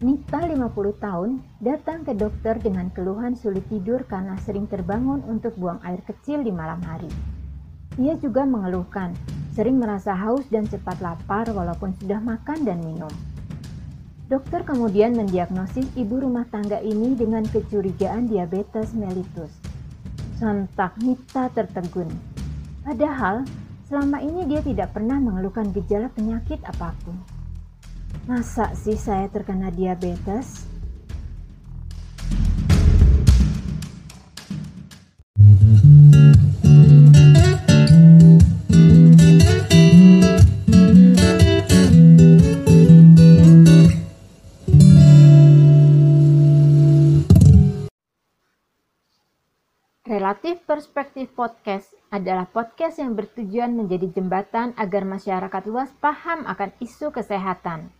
Nita 50 tahun datang ke dokter dengan keluhan sulit tidur karena sering terbangun untuk buang air kecil di malam hari. Ia juga mengeluhkan sering merasa haus dan cepat lapar walaupun sudah makan dan minum. Dokter kemudian mendiagnosis ibu rumah tangga ini dengan kecurigaan diabetes mellitus. Sontak Nita tertegun. Padahal selama ini dia tidak pernah mengeluhkan gejala penyakit apa pun. Masa sih saya terkena diabetes? Relatif Perspektif Podcast adalah podcast yang bertujuan menjadi jembatan agar masyarakat luas paham akan isu kesehatan.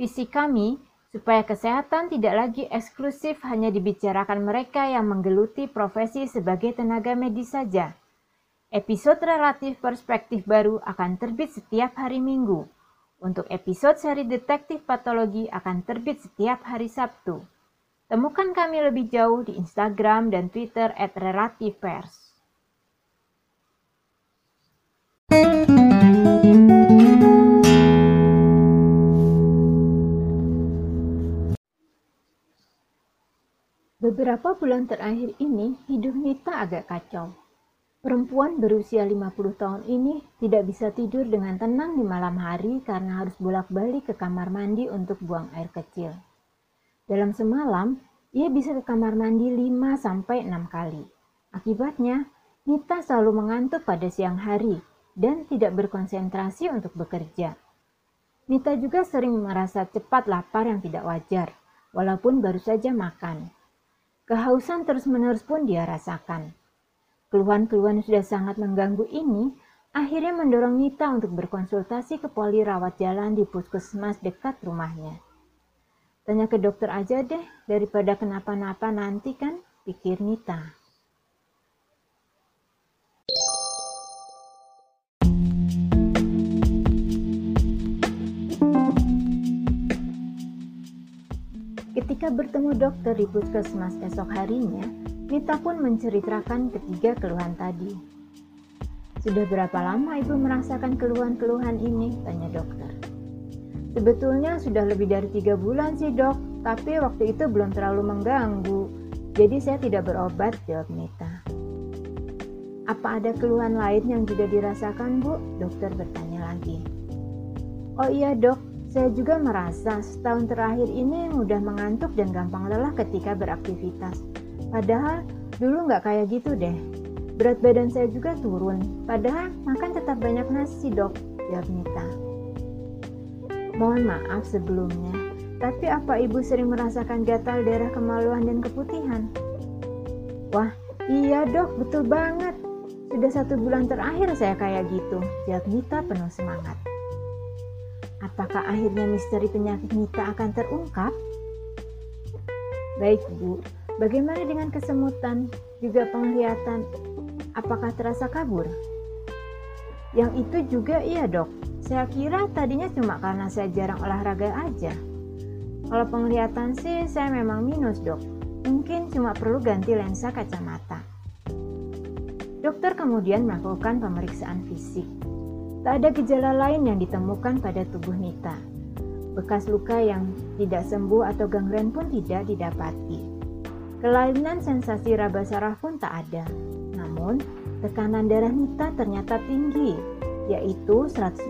Visi kami supaya kesehatan tidak lagi eksklusif hanya dibicarakan mereka yang menggeluti profesi sebagai tenaga medis saja. Episode relatif perspektif baru akan terbit setiap hari Minggu. Untuk episode seri detektif patologi akan terbit setiap hari Sabtu. Temukan kami lebih jauh di Instagram dan Twitter at Beberapa bulan terakhir ini, hidup Nita agak kacau. Perempuan berusia 50 tahun ini tidak bisa tidur dengan tenang di malam hari karena harus bolak-balik ke kamar mandi untuk buang air kecil. Dalam semalam, ia bisa ke kamar mandi 5 sampai 6 kali. Akibatnya, Nita selalu mengantuk pada siang hari dan tidak berkonsentrasi untuk bekerja. Nita juga sering merasa cepat lapar yang tidak wajar, walaupun baru saja makan. Kehausan terus-menerus pun dia rasakan. Keluhan-keluhan sudah sangat mengganggu ini akhirnya mendorong Nita untuk berkonsultasi ke poli rawat jalan di puskesmas dekat rumahnya. Tanya ke dokter aja deh, daripada kenapa-napa nanti kan, pikir Nita. Ketika bertemu dokter di puskesmas esok harinya, Nita pun menceritakan ketiga keluhan tadi. Sudah berapa lama ibu merasakan keluhan-keluhan ini? Tanya dokter. Sebetulnya sudah lebih dari tiga bulan sih dok, tapi waktu itu belum terlalu mengganggu. Jadi saya tidak berobat, jawab Nita. Apa ada keluhan lain yang juga dirasakan bu? Dokter bertanya lagi. Oh iya dok, saya juga merasa setahun terakhir ini mudah mengantuk dan gampang lelah ketika beraktivitas. Padahal dulu nggak kayak gitu deh. Berat badan saya juga turun, padahal makan tetap banyak nasi dok, jawab Nita. Mohon maaf sebelumnya, tapi apa ibu sering merasakan gatal daerah kemaluan dan keputihan? Wah, iya dok, betul banget. Sudah satu bulan terakhir saya kayak gitu, jawab Nita penuh semangat. Apakah akhirnya misteri penyakit Nita akan terungkap? Baik, Bu. Bagaimana dengan kesemutan, juga penglihatan? Apakah terasa kabur? Yang itu juga iya, Dok. Saya kira tadinya cuma karena saya jarang olahraga aja. Kalau penglihatan sih saya memang minus, Dok. Mungkin cuma perlu ganti lensa kacamata. Dokter kemudian melakukan pemeriksaan fisik. Tak ada gejala lain yang ditemukan pada tubuh Nita. Bekas luka yang tidak sembuh atau gangren pun tidak didapati. Kelainan sensasi raba saraf pun tak ada. Namun, tekanan darah Nita ternyata tinggi, yaitu 160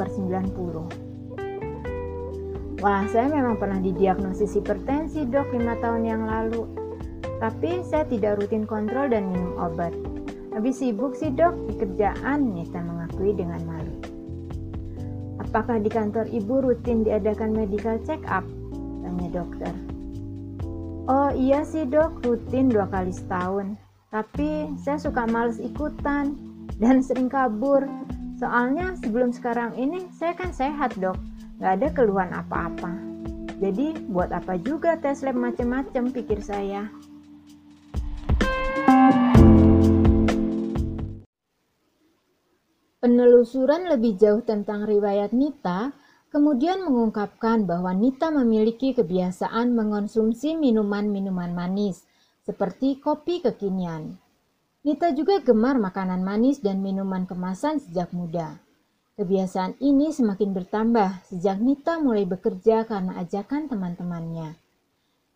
per 90. Wah, saya memang pernah didiagnosis hipertensi dok 5 tahun yang lalu. Tapi saya tidak rutin kontrol dan minum obat. Habis sibuk sih dok di kerjaan, Nita mengakui dengan malu. Apakah di kantor ibu rutin diadakan medical check up? Tanya dokter. Oh iya sih dok, rutin dua kali setahun. Tapi saya suka males ikutan dan sering kabur. Soalnya sebelum sekarang ini saya kan sehat dok, nggak ada keluhan apa-apa. Jadi buat apa juga tes lab macem-macem pikir saya. Penelusuran lebih jauh tentang riwayat Nita kemudian mengungkapkan bahwa Nita memiliki kebiasaan mengonsumsi minuman-minuman manis, seperti kopi kekinian. Nita juga gemar makanan manis dan minuman kemasan sejak muda. Kebiasaan ini semakin bertambah sejak Nita mulai bekerja karena ajakan teman-temannya.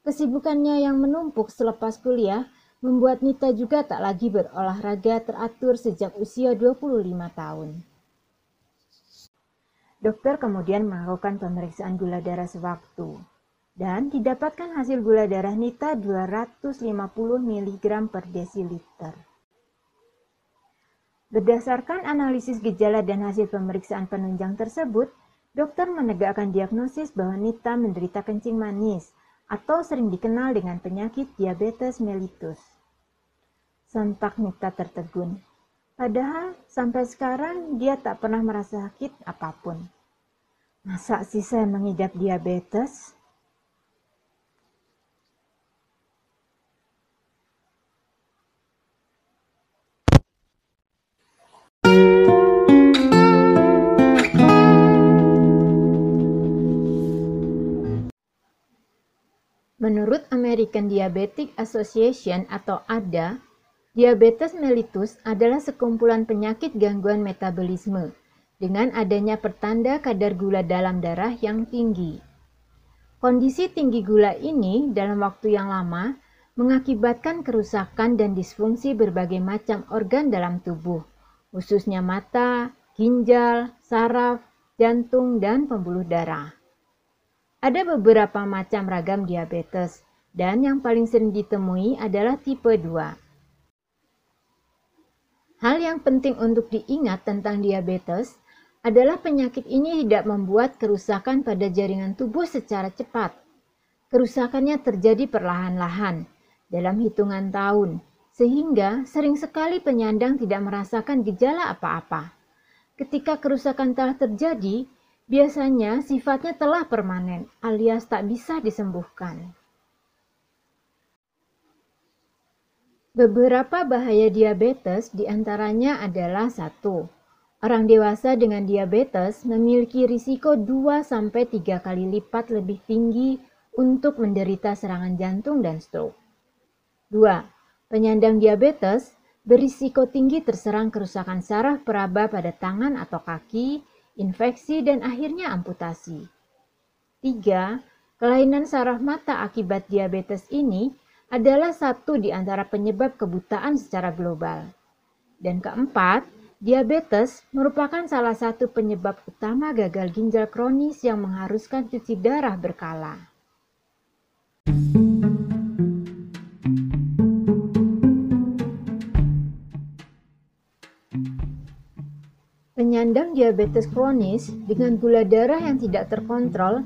Kesibukannya yang menumpuk selepas kuliah membuat Nita juga tak lagi berolahraga teratur sejak usia 25 tahun. Dokter kemudian melakukan pemeriksaan gula darah sewaktu dan didapatkan hasil gula darah Nita 250 mg per desiliter. Berdasarkan analisis gejala dan hasil pemeriksaan penunjang tersebut, dokter menegakkan diagnosis bahwa Nita menderita kencing manis atau sering dikenal dengan penyakit diabetes mellitus. Sontak Nita tertegun. Padahal sampai sekarang dia tak pernah merasa sakit apa pun. Masa sih saya mengidap diabetes? American Diabetic Association atau ADA, diabetes mellitus adalah sekumpulan penyakit gangguan metabolisme dengan adanya pertanda kadar gula dalam darah yang tinggi. Kondisi tinggi gula ini dalam waktu yang lama mengakibatkan kerusakan dan disfungsi berbagai macam organ dalam tubuh, khususnya mata, ginjal, saraf, jantung, dan pembuluh darah. Ada beberapa macam ragam diabetes, dan yang paling sering ditemui adalah tipe 2. Hal yang penting untuk diingat tentang diabetes adalah penyakit ini tidak membuat kerusakan pada jaringan tubuh secara cepat. Kerusakannya terjadi perlahan-lahan, dalam hitungan tahun, sehingga sering sekali penyandang tidak merasakan gejala apa-apa. Ketika kerusakan telah terjadi, biasanya sifatnya telah permanen alias tak bisa disembuhkan. Beberapa bahaya diabetes di antaranya adalah satu, Orang dewasa dengan diabetes memiliki risiko 2-3 kali lipat lebih tinggi untuk menderita serangan jantung dan stroke. 2. Penyandang diabetes berisiko tinggi terserang kerusakan saraf peraba pada tangan atau kaki infeksi, dan akhirnya amputasi. 3. Kelainan saraf mata akibat diabetes ini adalah satu di antara penyebab kebutaan secara global. Dan keempat, diabetes merupakan salah satu penyebab utama gagal ginjal kronis yang mengharuskan cuci darah berkala. Penyandang diabetes kronis dengan gula darah yang tidak terkontrol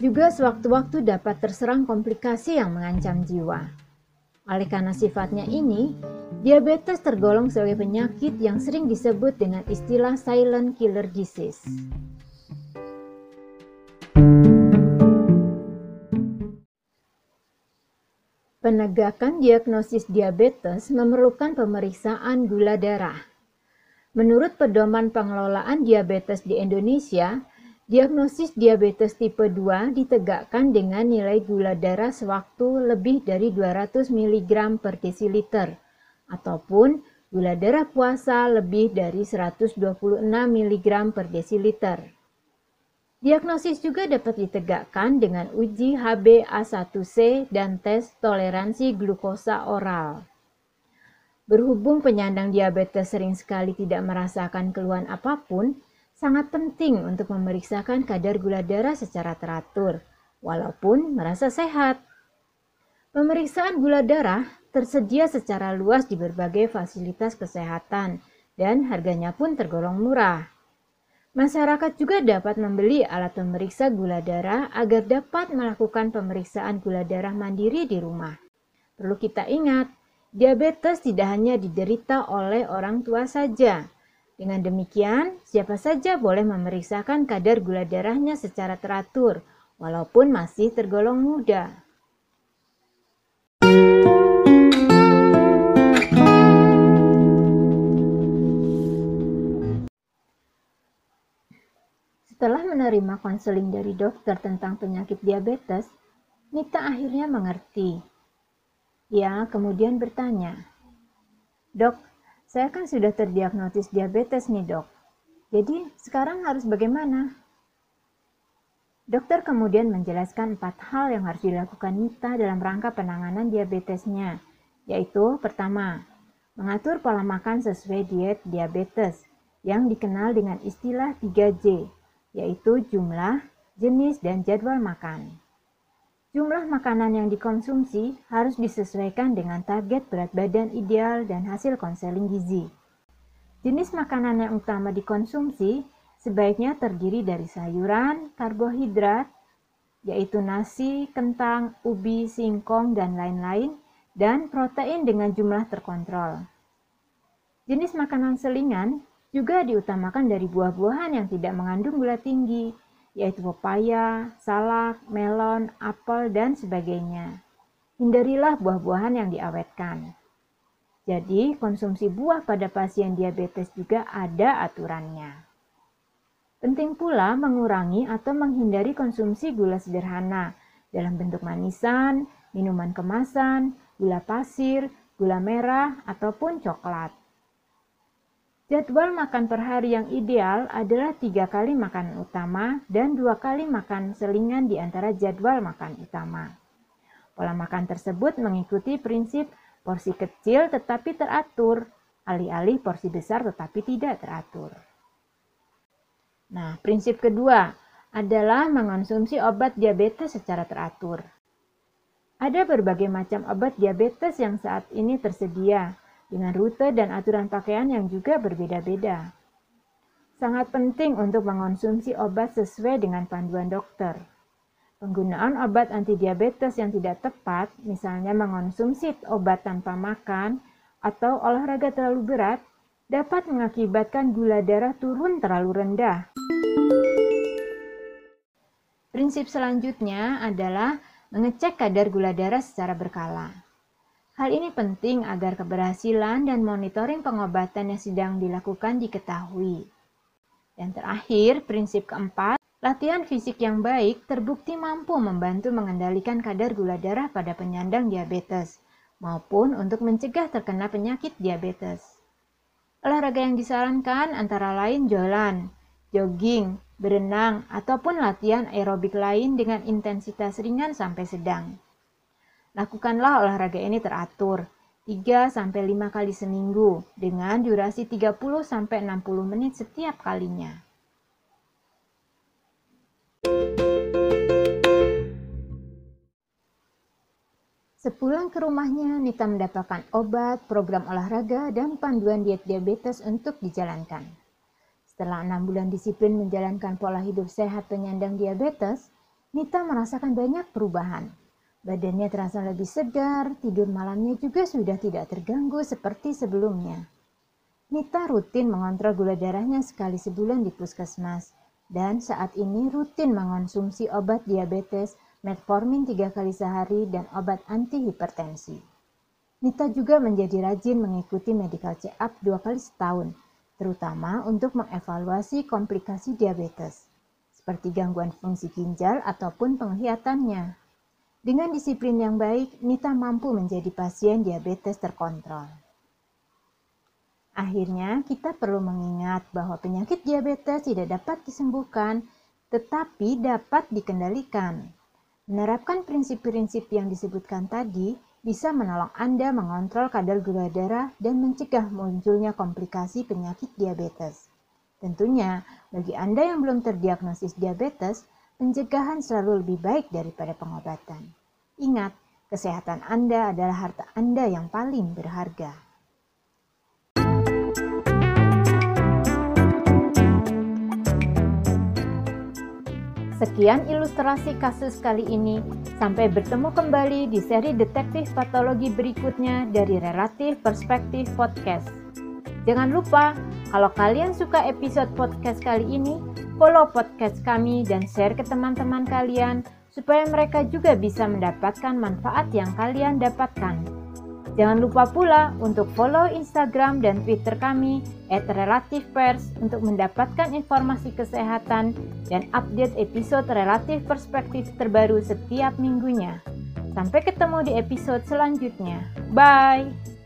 juga sewaktu-waktu dapat terserang komplikasi yang mengancam jiwa. Oleh karena sifatnya ini, diabetes tergolong sebagai penyakit yang sering disebut dengan istilah silent killer disease. Penegakan diagnosis diabetes memerlukan pemeriksaan gula darah. Menurut Pedoman Pengelolaan Diabetes di Indonesia, diagnosis diabetes tipe 2 ditegakkan dengan nilai gula darah sewaktu lebih dari 200 mg per desiliter ataupun gula darah puasa lebih dari 126 mg per desiliter. Diagnosis juga dapat ditegakkan dengan uji HbA1c dan tes toleransi glukosa oral. Berhubung penyandang diabetes sering sekali tidak merasakan keluhan apa pun, sangat penting untuk memeriksakan kadar gula darah secara teratur, walaupun merasa sehat. Pemeriksaan gula darah tersedia secara luas di berbagai fasilitas kesehatan dan harganya pun tergolong murah. Masyarakat juga dapat membeli alat pemeriksa gula darah agar dapat melakukan pemeriksaan gula darah mandiri di rumah. Perlu kita ingat, Diabetes tidak hanya diderita oleh orang tua saja. Dengan demikian, siapa saja boleh memeriksakan kadar gula darahnya secara teratur, walaupun masih tergolong muda. Setelah menerima konseling dari dokter tentang penyakit diabetes, Nita akhirnya mengerti. Ia kemudian bertanya, Dok, saya kan sudah terdiagnosis diabetes nih dok. Jadi sekarang harus bagaimana? Dokter kemudian menjelaskan empat hal yang harus dilakukan Nita dalam rangka penanganan diabetesnya, yaitu pertama, mengatur pola makan sesuai diet diabetes yang dikenal dengan istilah 3J, yaitu jumlah, jenis, dan jadwal makan. Jumlah makanan yang dikonsumsi harus disesuaikan dengan target berat badan ideal dan hasil konseling gizi. Jenis makanan yang utama dikonsumsi sebaiknya terdiri dari sayuran, karbohidrat, yaitu nasi, kentang, ubi, singkong, dan lain-lain, dan protein dengan jumlah terkontrol. Jenis makanan selingan juga diutamakan dari buah-buahan yang tidak mengandung gula tinggi, yaitu pepaya, salak, melon, apel, dan sebagainya. Hindarilah buah-buahan yang diawetkan. Jadi, konsumsi buah pada pasien diabetes juga ada aturannya. Penting pula mengurangi atau menghindari konsumsi gula sederhana dalam bentuk manisan, minuman kemasan, gula pasir, gula merah, ataupun coklat. Jadwal makan per hari yang ideal adalah tiga kali makan utama dan dua kali makan selingan di antara jadwal makan utama. Pola makan tersebut mengikuti prinsip porsi kecil tetapi teratur, alih-alih porsi besar tetapi tidak teratur. Nah, prinsip kedua adalah mengonsumsi obat diabetes secara teratur. Ada berbagai macam obat diabetes yang saat ini tersedia, dengan rute dan aturan pakaian yang juga berbeda-beda. Sangat penting untuk mengonsumsi obat sesuai dengan panduan dokter. Penggunaan obat antidiabetes yang tidak tepat, misalnya mengonsumsi obat tanpa makan atau olahraga terlalu berat, dapat mengakibatkan gula darah turun terlalu rendah. Prinsip selanjutnya adalah mengecek kadar gula darah secara berkala. Hal ini penting agar keberhasilan dan monitoring pengobatan yang sedang dilakukan diketahui. Dan terakhir, prinsip keempat, latihan fisik yang baik terbukti mampu membantu mengendalikan kadar gula darah pada penyandang diabetes maupun untuk mencegah terkena penyakit diabetes. Olahraga yang disarankan antara lain jalan, jogging, berenang, ataupun latihan aerobik lain dengan intensitas ringan sampai sedang. Lakukanlah olahraga ini teratur, 3-5 kali seminggu dengan durasi 30-60 menit setiap kalinya. Sepulang ke rumahnya, Nita mendapatkan obat, program olahraga, dan panduan diet diabetes untuk dijalankan. Setelah enam bulan disiplin menjalankan pola hidup sehat penyandang diabetes, Nita merasakan banyak perubahan Badannya terasa lebih segar, tidur malamnya juga sudah tidak terganggu seperti sebelumnya. Nita rutin mengontrol gula darahnya sekali sebulan di puskesmas, dan saat ini rutin mengonsumsi obat diabetes, metformin tiga kali sehari, dan obat anti hipertensi. Nita juga menjadi rajin mengikuti medical check-up dua kali setahun, terutama untuk mengevaluasi komplikasi diabetes, seperti gangguan fungsi ginjal ataupun penglihatannya. Dengan disiplin yang baik, Nita mampu menjadi pasien diabetes terkontrol. Akhirnya, kita perlu mengingat bahwa penyakit diabetes tidak dapat disembuhkan, tetapi dapat dikendalikan. Menerapkan prinsip-prinsip yang disebutkan tadi bisa menolong Anda mengontrol kadar gula darah dan mencegah munculnya komplikasi penyakit diabetes. Tentunya, bagi Anda yang belum terdiagnosis diabetes, pencegahan selalu lebih baik daripada pengobatan. Ingat, kesehatan Anda adalah harta Anda yang paling berharga. Sekian ilustrasi kasus kali ini. Sampai bertemu kembali di seri detektif patologi berikutnya dari Relatif Perspektif Podcast. Jangan lupa, kalau kalian suka episode podcast kali ini, follow podcast kami dan share ke teman-teman kalian supaya mereka juga bisa mendapatkan manfaat yang kalian dapatkan. Jangan lupa pula untuk follow Instagram dan Twitter kami @relativepers untuk mendapatkan informasi kesehatan dan update episode Relatif Perspektif terbaru setiap minggunya. Sampai ketemu di episode selanjutnya. Bye.